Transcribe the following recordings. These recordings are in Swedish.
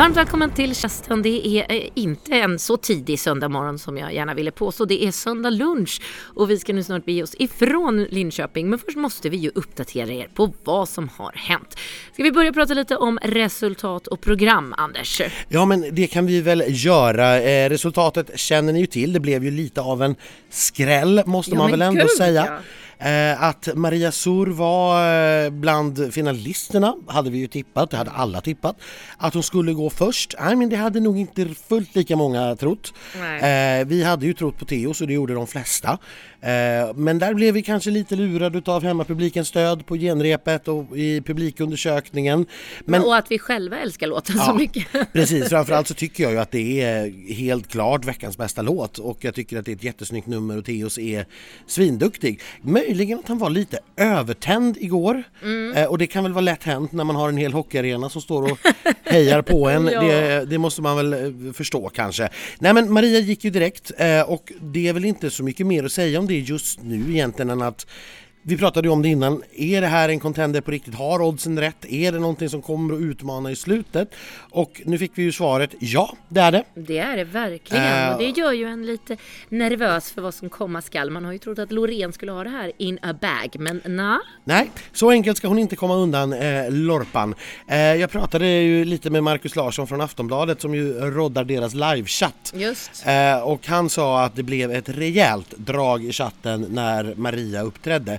Varmt välkommen till Kerstin. Det är eh, inte en så tidig söndag morgon som jag gärna ville påstå. Det är söndag lunch och vi ska nu snart bege oss ifrån Linköping. Men först måste vi ju uppdatera er på vad som har hänt. Ska vi börja prata lite om resultat och program, Anders? Ja, men det kan vi väl göra. Eh, resultatet känner ni ju till. Det blev ju lite av en skräll måste Ja, man väl ändå gud, säga. ja. Eh, att Maria Sur var eh, bland finalisterna hade vi ju tippat, det hade alla tippat. Att hon skulle gå först, nej men det hade nog inte fullt lika många trott. Nej. Eh, vi hade ju trott på Theo så det gjorde de flesta. Men där blev vi kanske lite lurade av hemmapublikens stöd på genrepet och i publikundersökningen. Men Och att vi själva älskar låten så Ja, mycket. Precis, framförallt så tycker jag ju att det är helt klart veckans bästa låt och jag tycker att det är ett jättesnyggt nummer och Theos är svinduktig. Möjligen att han var lite övertänd igår Mm. eh, och det kan väl vara lätt hänt när man har en hel hockeyarena som står och hejar på en. Ja. det, det måste man väl eh, förstå kanske. Nej men Maria gick ju direkt eh, och det är väl inte så mycket mer att säga om det just nu egentligen än att vi pratade ju om det innan. Är det här en contender på riktigt? Har oddsen rätt? Är det någonting som kommer att utmana i slutet? Och nu fick vi ju svaret ja, det är det. Det är det verkligen Eh, och det gör ju en lite nervös för vad som komma skall. Man har ju trott att Loreen skulle ha det här in a bag, men na. Nej, så enkelt ska hon inte komma undan eh, Lorpan. Eh, jag pratade ju lite med Markus Larsson från Aftonbladet som ju roddar deras livechatt. Just. Eh, och han sa att det blev ett rejält drag i chatten när Maria uppträdde.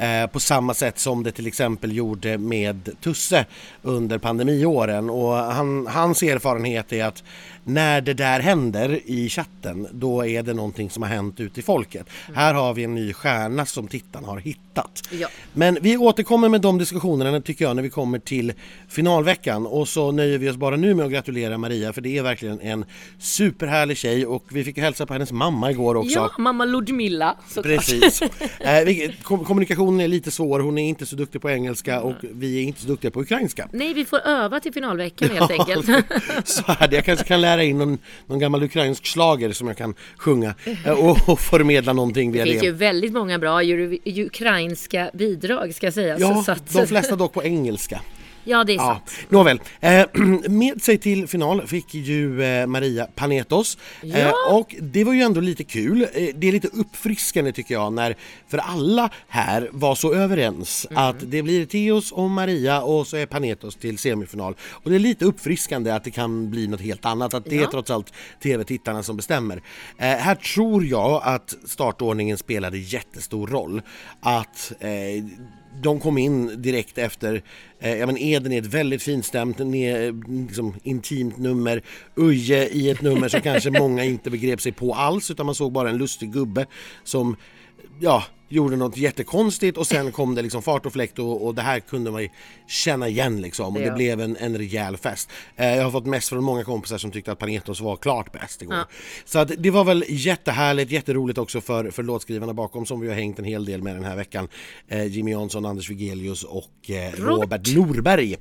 Eh, på samma sätt som det till exempel gjorde med Tusse under pandemiåren. Och han, hans erfarenhet är att när det där händer i chatten då är det någonting som har hänt ute i folket. Här har vi en ny stjärna som tittarna har hittat. Ja. Men vi återkommer med de diskussionerna tycker jag när vi kommer till finalveckan och så nöjer vi oss bara nu med att gratulera Maria för det är verkligen en superhärlig tjej och vi fick hälsa på hennes mamma igår också. Ja, mamma Ludmilla såklart. Precis. Eh, kommunikationen är lite svår, hon är inte så duktig på engelska och vi är inte så duktiga på ukrainska. Nej, vi får öva till finalveckan helt enkelt. Så här, jag kanske kan lära in någon, någon gammal ukrainsk slager som jag kan sjunga eh, och, och förmedla någonting via Det finns det. ju väldigt många bra ukrainska bidrag ska sägas. Ja, så att, de flesta dock på engelska. Ja, det är Ja, sant. nåväl. Eh, med sig till final fick ju eh, Maria Panetos. Eh, Ja. och det var ju ändå lite kul. Eh, det är lite uppfriskande tycker jag när, för alla här var så överens Mm. att det blir Theos och Maria och så är Panetos till semifinal. Och det är lite uppfriskande att det kan bli något helt annat, att det är Ja. trots allt TV-tittarna som bestämmer. Eh, här tror jag att startordningen spelade jättestor roll. Att eh, de kom in direkt efter, eh, ja men Eden är ett väldigt finstämt, ne- liksom, intimt nummer. Uje i ett nummer som kanske många inte begrep sig på alls utan man såg bara en lustig gubbe som, ja, gjorde något jättekonstigt och sen kom det liksom fart och fläkt och, och det här kunde man ju känna igen liksom och det Ja. blev en, en rejäl fest. Eh, jag har fått mest från många kompisar som tyckte att Panetos var klart bäst igår. Ja. Så att det var väl jättehärligt, jätteroligt också för, för låtskrivarna bakom som vi har hängt en hel del med den här veckan. Eh, Jimmy Jansson, Anders Wigelius och eh, Robert Norberg.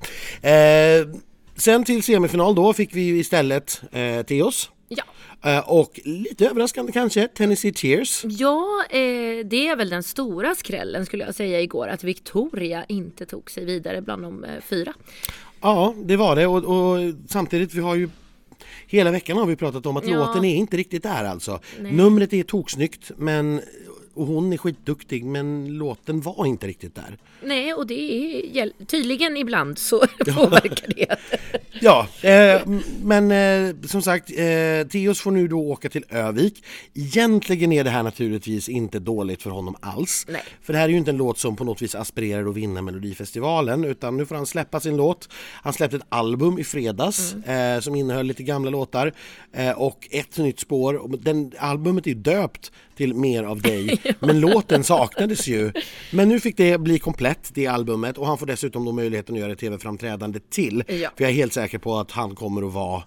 Eh, sen till semifinal då fick vi istället eh, Theos. Ja. Eh, och lite överraskande kanske, Tennessee Cheers. Ja, eh, det är väl den stora skrällen skulle jag säga igår att Victoria inte tog sig vidare bland de eh, fyra. Ja, det var det och, och samtidigt vi har ju Hela veckan har vi pratat om att Ja. låten är inte riktigt där alltså. Nej. Numret är toksnyggt men och hon är skitduktig men låten var inte riktigt där. Nej, och det är tydligen ibland så påverkar det. Ja, eh, men eh, som sagt, eh, Theos får nu då åka till Övik. Egentligen är det här naturligtvis inte dåligt för honom alls. Nej. För det här är ju inte en låt som på något vis aspirerar att vinna Melodifestivalen utan nu får han släppa sin låt. Han släppte ett album i fredags eh, som innehöll lite gamla låtar eh, och ett nytt spår. Den, albumet är ju döpt till Mer av dig men låten saknades ju. Men nu fick det bli komplett, det albumet och han får dessutom då möjligheten att göra ett tv-framträdande till. Ja. För jag är helt säker på att han kommer att vara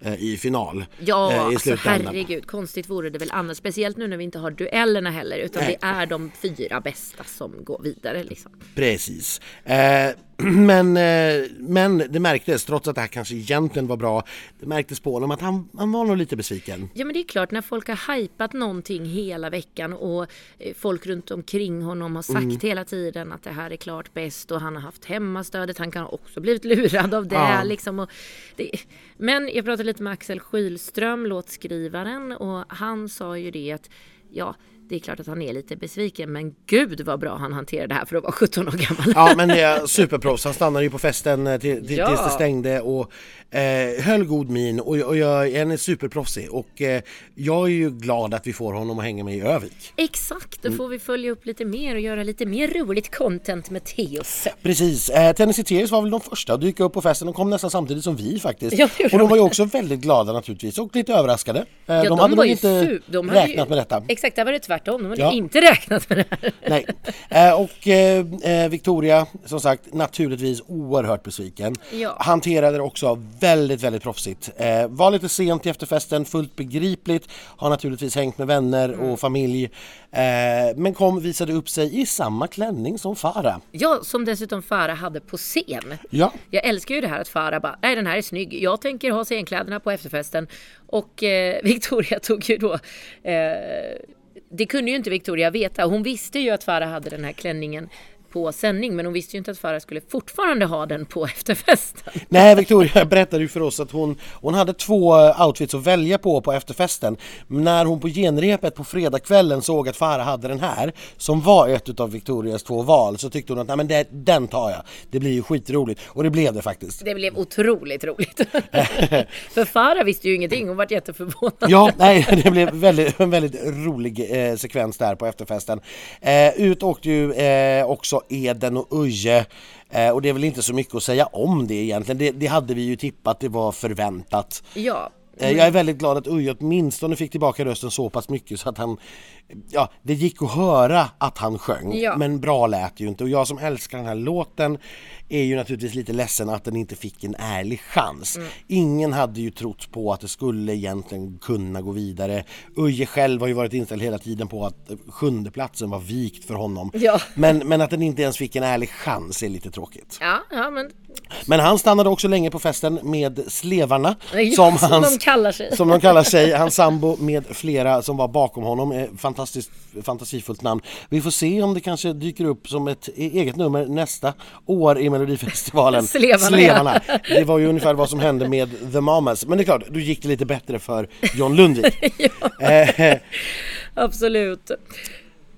eh, i final Ja, eh, i alltså herregud, konstigt vore det väl annars. Speciellt nu när vi inte har duellerna heller, utan Nej. det är de fyra bästa som går vidare liksom. Precis. Eh, Men, eh, men det märktes, trots att det här kanske egentligen var bra, det märktes på honom att han, han var nog lite besviken. Ja men det är klart när folk har hypat någonting hela veckan och eh, folk runt omkring honom har sagt mm. hela tiden att det här är klart bäst och han har haft hemmastödet. Han kan ha också blivit lurad av det. Ja. Liksom, och det men jag pratade lite med Axel Skylström, låtskrivaren och han sa ju det att ja, det är klart att han är lite besviken men gud vad bra han hanterade det här för att vara 17 år gammal. Ja men det är superproffs, han stannade ju på festen eh, till, till, ja. tills det stängde och eh, höll god min och, och jag, han är superproffsig och eh, jag är ju glad att vi får honom att hänga med i Övik. Exakt, då mm. får vi följa upp lite mer och göra lite mer roligt content med Teos. Precis, eh, Tennessee Teos var väl de första att dyka upp på festen, de kom nästan samtidigt som vi faktiskt. Ja, och de var ju också väldigt glada naturligtvis och lite överraskade. Eh, ja, de, de hade nog inte de räknat ju, med detta. Exakt, där var det tvärtom, de hade ja. inte räknat med det här. Nej, eh, och eh, eh, Victoria som sagt naturligtvis oerhört besviken. Ja. Hanterade det också väldigt, väldigt proffsigt. Eh, var lite sent till efterfesten, fullt begripligt. Har naturligtvis hängt med vänner mm. och familj. Eh, men kom visade upp sig i samma klänning som Farah. Ja, som dessutom Farah hade på scen. Ja. Jag älskar ju det här att Farah bara, nej den här är snygg. Jag tänker ha scenkläderna på efterfesten. Och eh, Victoria tog ju då eh, det kunde ju inte Victoria veta. Hon visste ju att Farah hade den här klänningen på sändning men hon visste ju inte att Farah skulle fortfarande ha den på efterfesten. Nej, Victoria berättade ju för oss att hon, hon hade två outfits att välja på på efterfesten. När hon på genrepet på fredagskvällen såg att Farah hade den här som var ett av Victorias två val så tyckte hon att Nej, men det, den tar jag. Det blir ju skitroligt och det blev det faktiskt. Det blev otroligt roligt. för Farah visste ju ingenting, hon var jätteförvånad. ja, nej, det blev väldigt, en väldigt rolig eh, sekvens där på efterfesten. Eh, ut åkte ju eh, också Eden och Uje. Eh, och det är väl inte så mycket att säga om det egentligen. Det, det hade vi ju tippat, det var förväntat. Ja. Mm. Jag är väldigt glad att Uje åtminstone fick tillbaka rösten så pass mycket så att han Ja, det gick att höra att han sjöng ja. men bra lät ju inte och jag som älskar den här låten är ju naturligtvis lite ledsen att den inte fick en ärlig chans. Mm. Ingen hade ju trott på att det skulle egentligen kunna gå vidare. Uje själv har ju varit inställd hela tiden på att sjunde platsen var vikt för honom. Ja. Men, men att den inte ens fick en ärlig chans är lite tråkigt. Ja, ja men... men han stannade också länge på festen med Slevarna som, som hans, de kallar sig. Som de kallar sig, hans sambo med flera som var bakom honom. Fantastiskt fantasifullt namn. Vi får se om det kanske dyker upp som ett eget nummer nästa år i Melodifestivalen. Slevarna. Slevarna. Det var ju ungefär vad som hände med The Mamas. Men det är klart, då gick det lite bättre för John Lundvik. ja. Eh, Absolut.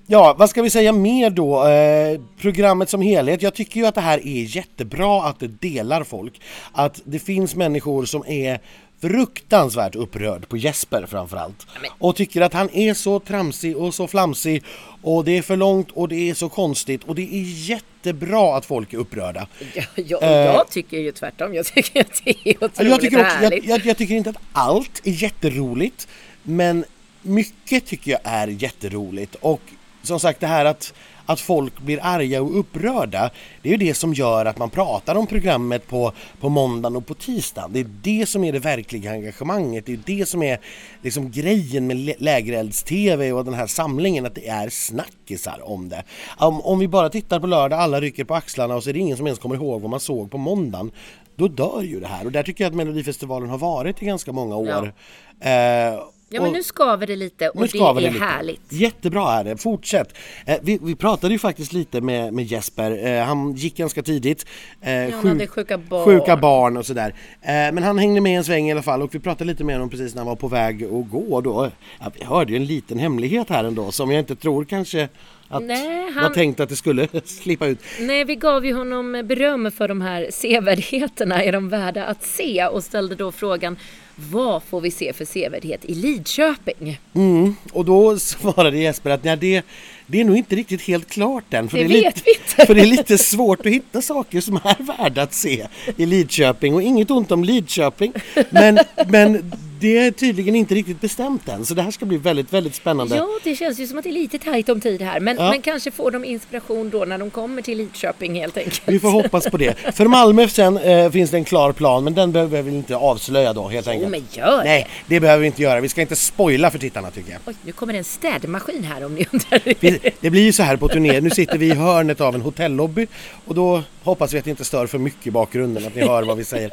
Ja, vad ska vi säga mer då? Eh, programmet som helhet. Jag tycker ju att det här är jättebra att det delar folk. Att det finns människor som är fruktansvärt upprörd på Jesper framförallt. Och tycker att han är så tramsig och så flamsig och det är för långt och det är så konstigt och det är jättebra att folk är upprörda. Ja, jag, eh, jag tycker ju tvärtom. Jag tycker att det är otroligt jag tycker också, jag, jag, jag tycker inte att allt är jätteroligt men mycket tycker jag är jätteroligt och som sagt det här att att folk blir arga och upprörda. Det är ju det som gör att man pratar om programmet på, på måndagen och på tisdagen. Det är det som är det verkliga engagemanget. Det är det som är liksom grejen med lägerelds-tv och den här samlingen, att det är snackisar om det. Om, om vi bara tittar på lördag, alla rycker på axlarna och så är det ingen som ens kommer ihåg vad man såg på måndagen då dör ju det här och där tycker jag att Melodifestivalen har varit i ganska många år. Ja. Eh, Ja men nu skaver det lite och det är det härligt. Jättebra är det, fortsätt! Eh, vi, vi, pratade ju faktiskt lite med, med Jesper, eh, han gick ganska tidigt. Eh, ja, han hade sjuka barn. Sjuka barn och sådär. Eh, men han hängde med en sväng i alla fall och vi pratade lite med honom precis när han var på väg att gå då. Ja, vi hörde ju en liten hemlighet här ändå som jag inte tror kanske att Nej, han... var tänkt att det skulle slippa ut. Nej, vi gav ju honom beröm för de här sevärdheterna, är de värda att se? Och ställde då frågan vad får vi se för sevärdhet i Lidköping? Mm, och då svarade Jesper att när det, det är nog inte riktigt helt klart än. För det, det vet lite, vi inte. För det är lite svårt att hitta saker som är värda att se i Lidköping och inget ont om Lidköping. Men, men det är tydligen inte riktigt bestämt än så det här ska bli väldigt, väldigt spännande. Ja, det känns ju som att det är lite tajt om tid här. Men, ja. men kanske får de inspiration då när de kommer till Lidköping helt enkelt. Vi får hoppas på det. För Malmö sen eh, finns det en klar plan men den behöver vi inte avslöja då helt enkelt. Jo, men gör det! Nej, det behöver vi inte göra. Vi ska inte spoila för tittarna tycker jag. Oj, nu kommer det en städmaskin här om ni undrar. Det blir ju så här på turné. Nu sitter vi i hörnet av en hotellobby och då Hoppas vi att det inte stör för mycket i bakgrunden, att ni hör vad vi säger.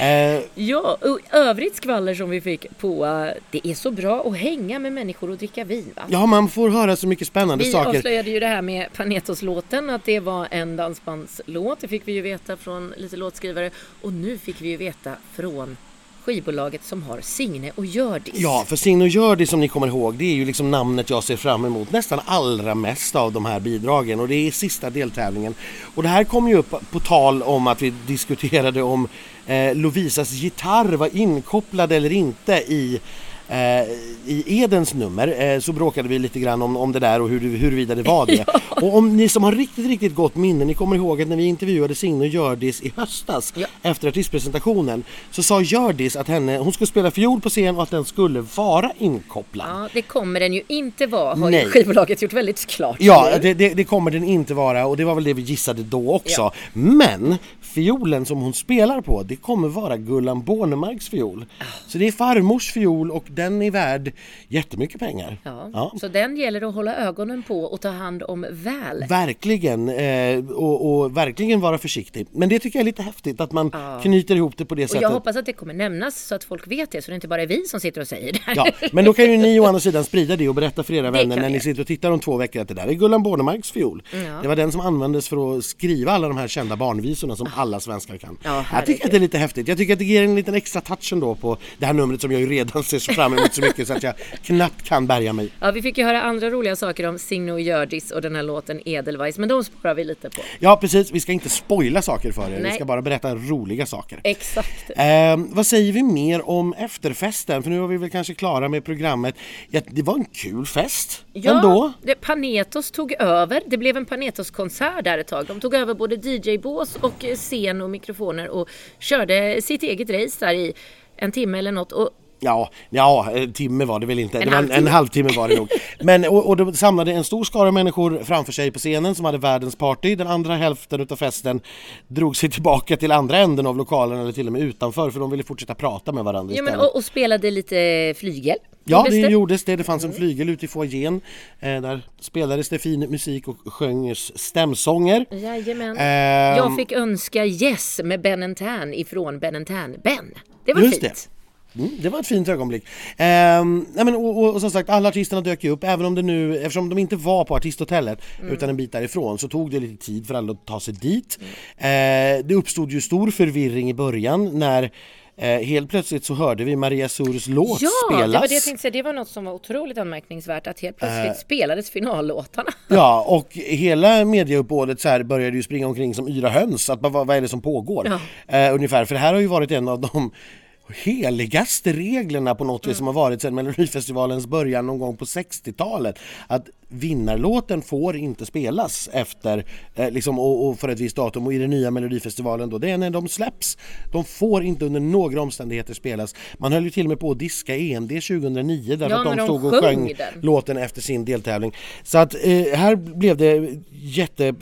Eh, Ja, och övrigt skvaller som vi fick på det är så bra att hänga med människor och dricka vin va? ja, man får höra så mycket spännande Vi saker. avslöjade ju det här med Panetos-låten, att det var en dansbandslåt. Det fick vi ju veta från lite låtskrivare. Och nu fick vi ju veta från skivbolaget som har Signe och Hjördis. Ja, för Signe och Hjördis som ni kommer ihåg, det är ju liksom namnet jag ser fram emot nästan allra mest av de här bidragen och det är sista deltävlingen. Och det här kom ju upp på tal om att vi diskuterade om eh, Lovisas gitarr var inkopplad eller inte i i Edens nummer eh, så bråkade vi lite grann om, om det där och hur, huruvida det var det. Och om ni som har riktigt, riktigt gott minne, ni kommer ihåg att när vi intervjuade Signe och Hjördis i höstas Ja. efter artistpresentationen så sa Hjördis att henne, hon skulle spela fiol på scen och att den skulle vara inkopplad. Ja, det kommer den ju inte vara, har Nej. skivbolaget gjort väldigt klart. Ja, det, det, det kommer den inte vara och det var väl det vi gissade då också. Ja. Men fiolen som hon spelar på, det kommer vara Gullan Bornemarks fiol. Ah. Så det är farmors fiol och den är värd jättemycket pengar. Ja, Ja. Så den gäller att hålla ögonen på och ta hand om väl. Verkligen, eh, och, och verkligen vara försiktig. Men det tycker jag är lite häftigt att man knyter ihop det på det Och sättet. jag hoppas att det kommer nämnas så att folk vet det, så det inte bara är vi som sitter och säger det. Ja, men då kan ju ni å andra sidan sprida det och berätta för era vänner när ni sitter och tittar om två veckor att det där är Gullan Bornemarks fiol. Ja. Det var den som användes för att skriva alla de här kända barnvisorna som alla svenskar kan. Ja, jag tycker att det är lite häftigt. Jag tycker att det ger en liten extra touch ändå på det här numret som jag ju redan ser så fram emot så mycket så att jag knappt kan bärga mig. Ja, vi fick ju höra andra roliga saker om Signe och Hjördis och den här låten Edelweiss, men de sparar vi lite på. Ja precis, vi ska inte spoila saker för er, vi Nej. ska bara berätta roliga saker. Exakt. Eh, vad säger vi mer om efterfesten? För nu var vi väl kanske klara med programmet. Ja, det var en kul fest ändå. det, Panetos tog över. Det blev en Panetos-konsert där ett tag. De tog över både DJ-bås och eh, scen och mikrofoner och körde sitt eget race där i en timme eller något. Och Ja, ja, en timme var det väl inte. En det var en, en halvtimme. halvtimme var det nog. Men, och, och de samlade en stor skara människor framför sig på scenen som hade världens party. Den andra hälften utav festen drog sig tillbaka till andra änden av lokalen eller till och med utanför för de ville fortsätta prata med varandra Ja, men, och, och spelade lite flygel. Ja, det gjordes det. Det fanns en flygel ute i foajén. Eh, där spelades det fin musik och sjöngs stämsånger. Jajamän. Ehm. Jag fick önska Yes med Ben Tan ifrån Ben Tan. Ben, det var fint. Mm, det var ett fint ögonblick. Ehm, nej men, och, och, och som sagt, alla artisterna dök ju upp, även om det nu, eftersom de inte var på artisthotellet Mm. utan en bit därifrån så tog det lite tid för alla att ta sig dit. Eh, det uppstod ju stor förvirring i början när eh, helt plötsligt så hörde vi Maria Surs låt Ja, spelas. det var det jag tänkte säga. Det var något som var otroligt anmärkningsvärt att helt plötsligt Eh. spelades finallåtarna. Ja, och hela mediauppbådet så här började ju springa omkring som yra höns, att vad, vad är det som pågår? Eh, ungefär, för det här har ju varit en av de heligaste reglerna på något vis som har varit sedan Melodifestivalens början någon gång på 60-talet. Att vinnarlåten får inte spelas efter eh, liksom, och, och för ett visst datum och i den nya Melodifestivalen då, det är när de släpps. De får inte under några omständigheter spelas. Man höll ju till och med på att diska END 2009 därför Ja, att de de stod och sjöng den. låten efter sin deltävling. Så att eh, här blev det jätte,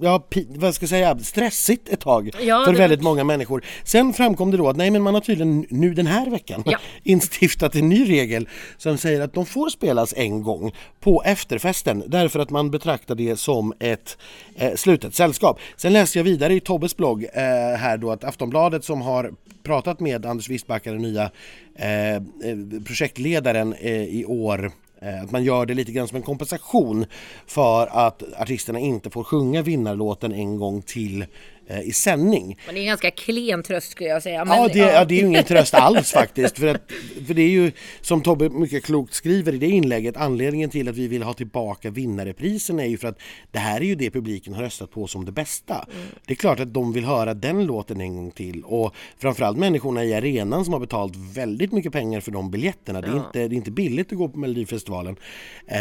ja, vad ska jag säga, stressigt ett tag Ja, för väldigt var- många människor. Sen framkom det då att nej men man har tydligen nu den här veckan Ja. instiftat en ny regel som säger att de får spelas en gång på efterfesten därför att man betraktar det som ett eh, slutet sällskap. Sen läste jag vidare i Tobbes blogg eh, här då att Aftonbladet som har pratat med Anders Wistbacka, den nya eh, eh, projektledaren eh, i år eh, att man gör det lite grann som en kompensation för att artisterna inte får sjunga vinnarlåten en gång till i sändning. Men det är en ganska klen tröst skulle jag säga. Men, Ja det, ja, det är ju ingen tröst alls faktiskt. För, att, för det är ju som Tobbe mycket klokt skriver i det inlägget anledningen till att vi vill ha tillbaka vinnarreprisen är ju för att det här är ju det publiken har röstat på som det bästa. Det är klart att de vill höra den låten en gång till och framförallt människorna i arenan som har betalt väldigt mycket pengar för de biljetterna. Det är, Ja. inte, det är inte billigt att gå på Melodifestivalen. Eh,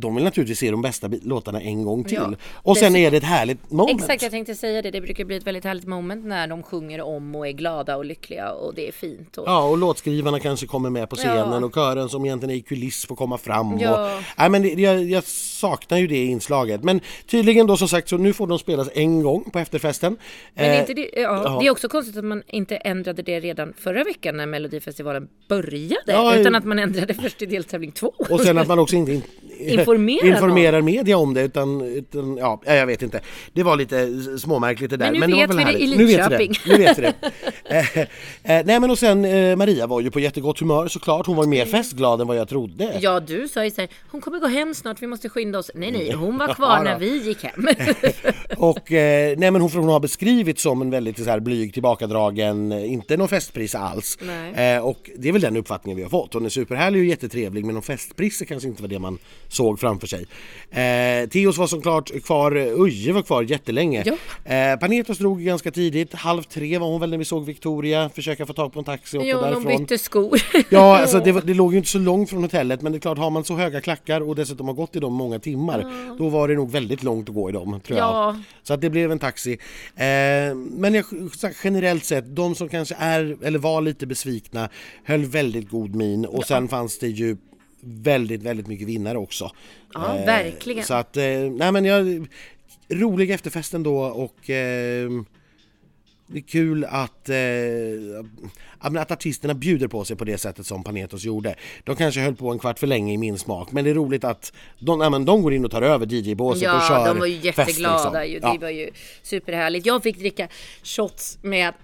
de vill naturligtvis se de bästa låtarna en gång till. Ja. Och sen är det ett härligt moment. Exakt, jag tänkte säga det. Det brukar bli ett väldigt härligt moment när de sjunger om och är glada och lyckliga och det är fint. Och... Ja, och låtskrivarna kanske kommer med på scenen Ja. och kören som egentligen är i kuliss får komma fram. Ja. Och, nej, men det, jag, jag saknar ju det inslaget. Men tydligen då som sagt så nu får de spelas en gång på efterfesten. Men Eh, inte det, ja, det är också konstigt att man inte ändrade det redan förra veckan när Melodifestivalen började. Ja, utan att man ändrade först i deltävling två. och sen att man också inte informerar, informerar media om det utan, utan, ja, jag vet inte. Det var lite småmärkligt det där. Men nu men vet det vi det i. Nu vet vi det. Nu vet vi det. eh, eh, nej men och sen eh, Maria var ju på jättegott humör såklart. Hon var mer festglad än vad jag trodde. Ja, du sa ju så här, hon kommer gå hem snart, vi måste skynda oss. Nej, nej, hon var kvar när vi gick hem. Och eh, nej men hon, hon har beskrivits som en väldigt så här, blyg, tillbakadragen, inte någon festpris alls. Och det är väl den uppfattningen vi har fått. Hon är superhärlig och jättetrevlig men någon festpris kanske inte var det man såg framför sig. Eh, Theos var såklart kvar, Uje var kvar jättelänge. Ja. Eh, Panetos drog ganska tidigt, halv tre var hon väl när vi såg Victoria försöka få tag på en taxi och Ja, därifrån. bytte skor. Ja, alltså det, var- det låg ju inte så långt från hotellet men det är klart har man så höga klackar och dessutom har gått i dem många timmar då var det nog väldigt långt att gå i dem tror Ja. jag. Så att det blev en taxi. Eh, men jag, generellt sett, de som kanske är eller var lite besvikna höll väldigt god min och sen fanns det ju väldigt, väldigt mycket vinnare också. Ja, verkligen. Så att, eh, nej men jag, rolig efterfest ändå och eh, det är kul att, eh, ja, att artisterna bjuder på sig på det sättet som Panetos gjorde. De kanske höll på en kvart för länge i min smak men det är roligt att de, ja, men de går in och tar över DJ-båset och kör Ja, de var ju festen, jätteglada. liksom. Ju. Ja. Det var ju superhärligt. Jag fick dricka shots med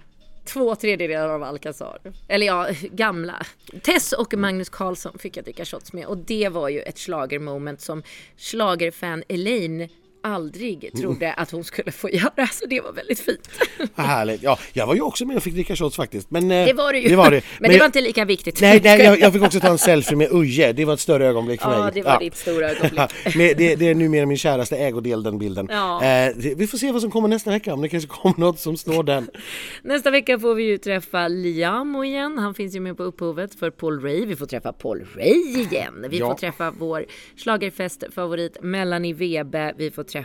två tredjedelar av Alcazar. Eller ja, gamla. Tess och Magnus Carlsson fick jag dricka shots med och det var ju ett schlagermoment som schlagerfan Elaine aldrig trodde att hon skulle få göra. Så det var väldigt fint. Härligt. Ja, jag var ju också med och fick dricka shots faktiskt. Men, eh, Det var det ju. Det var det. Men, det jag- var inte lika viktigt. Nej, nej jag, jag fick också ta en selfie med Uje. Det var ett större ögonblick för Ja, mig. det var ditt stora ögonblick. Men det, det är numera min käraste ägodel, den bilden. Ja. Eh, det- vi får se vad som kommer nästa vecka, om det kanske kommer något som slår den. Nästa vecka får vi ju träffa Liamo igen. Han finns ju med på upphovet för Paul Ray. Vi får träffa Paul Ray igen. Vi Ja. får träffa vår schlagerfestfavorit Melanie Webe. Vi får träffa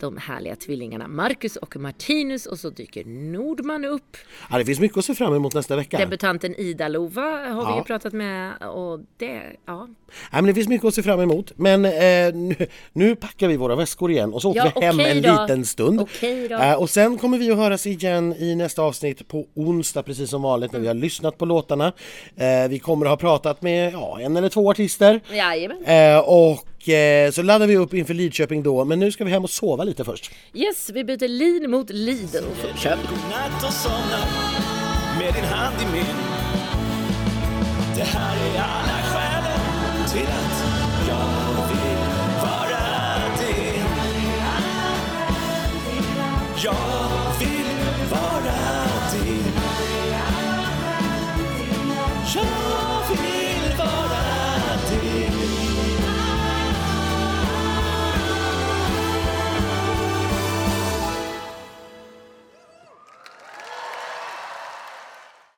de härliga tvillingarna Marcus och Martinus och så dyker Nordman upp. Ja, det finns mycket att se fram emot nästa vecka. Debutanten Ida-Lova har vi Ja. ju pratat med och det, ja. Ja, men det finns mycket att se fram emot. Men eh, nu, nu packar vi våra väskor igen och så åker Ja, vi hem en då. liten stund. Då. Eh, och sen kommer vi att höras igen i nästa avsnitt på onsdag precis som vanligt när vi har lyssnat på låtarna. Eh, vi kommer att ha pratat med ja, en eller två artister. Jajamän. Eh, och eh, så laddar vi upp inför Lidköping då. Men nu ska vi hem och sova lite först. Yes, vi byter lin mot Liden kör vi. Godnatt och somna med din hand i min. Det här är alla skälen till att jag vill vara din. Jag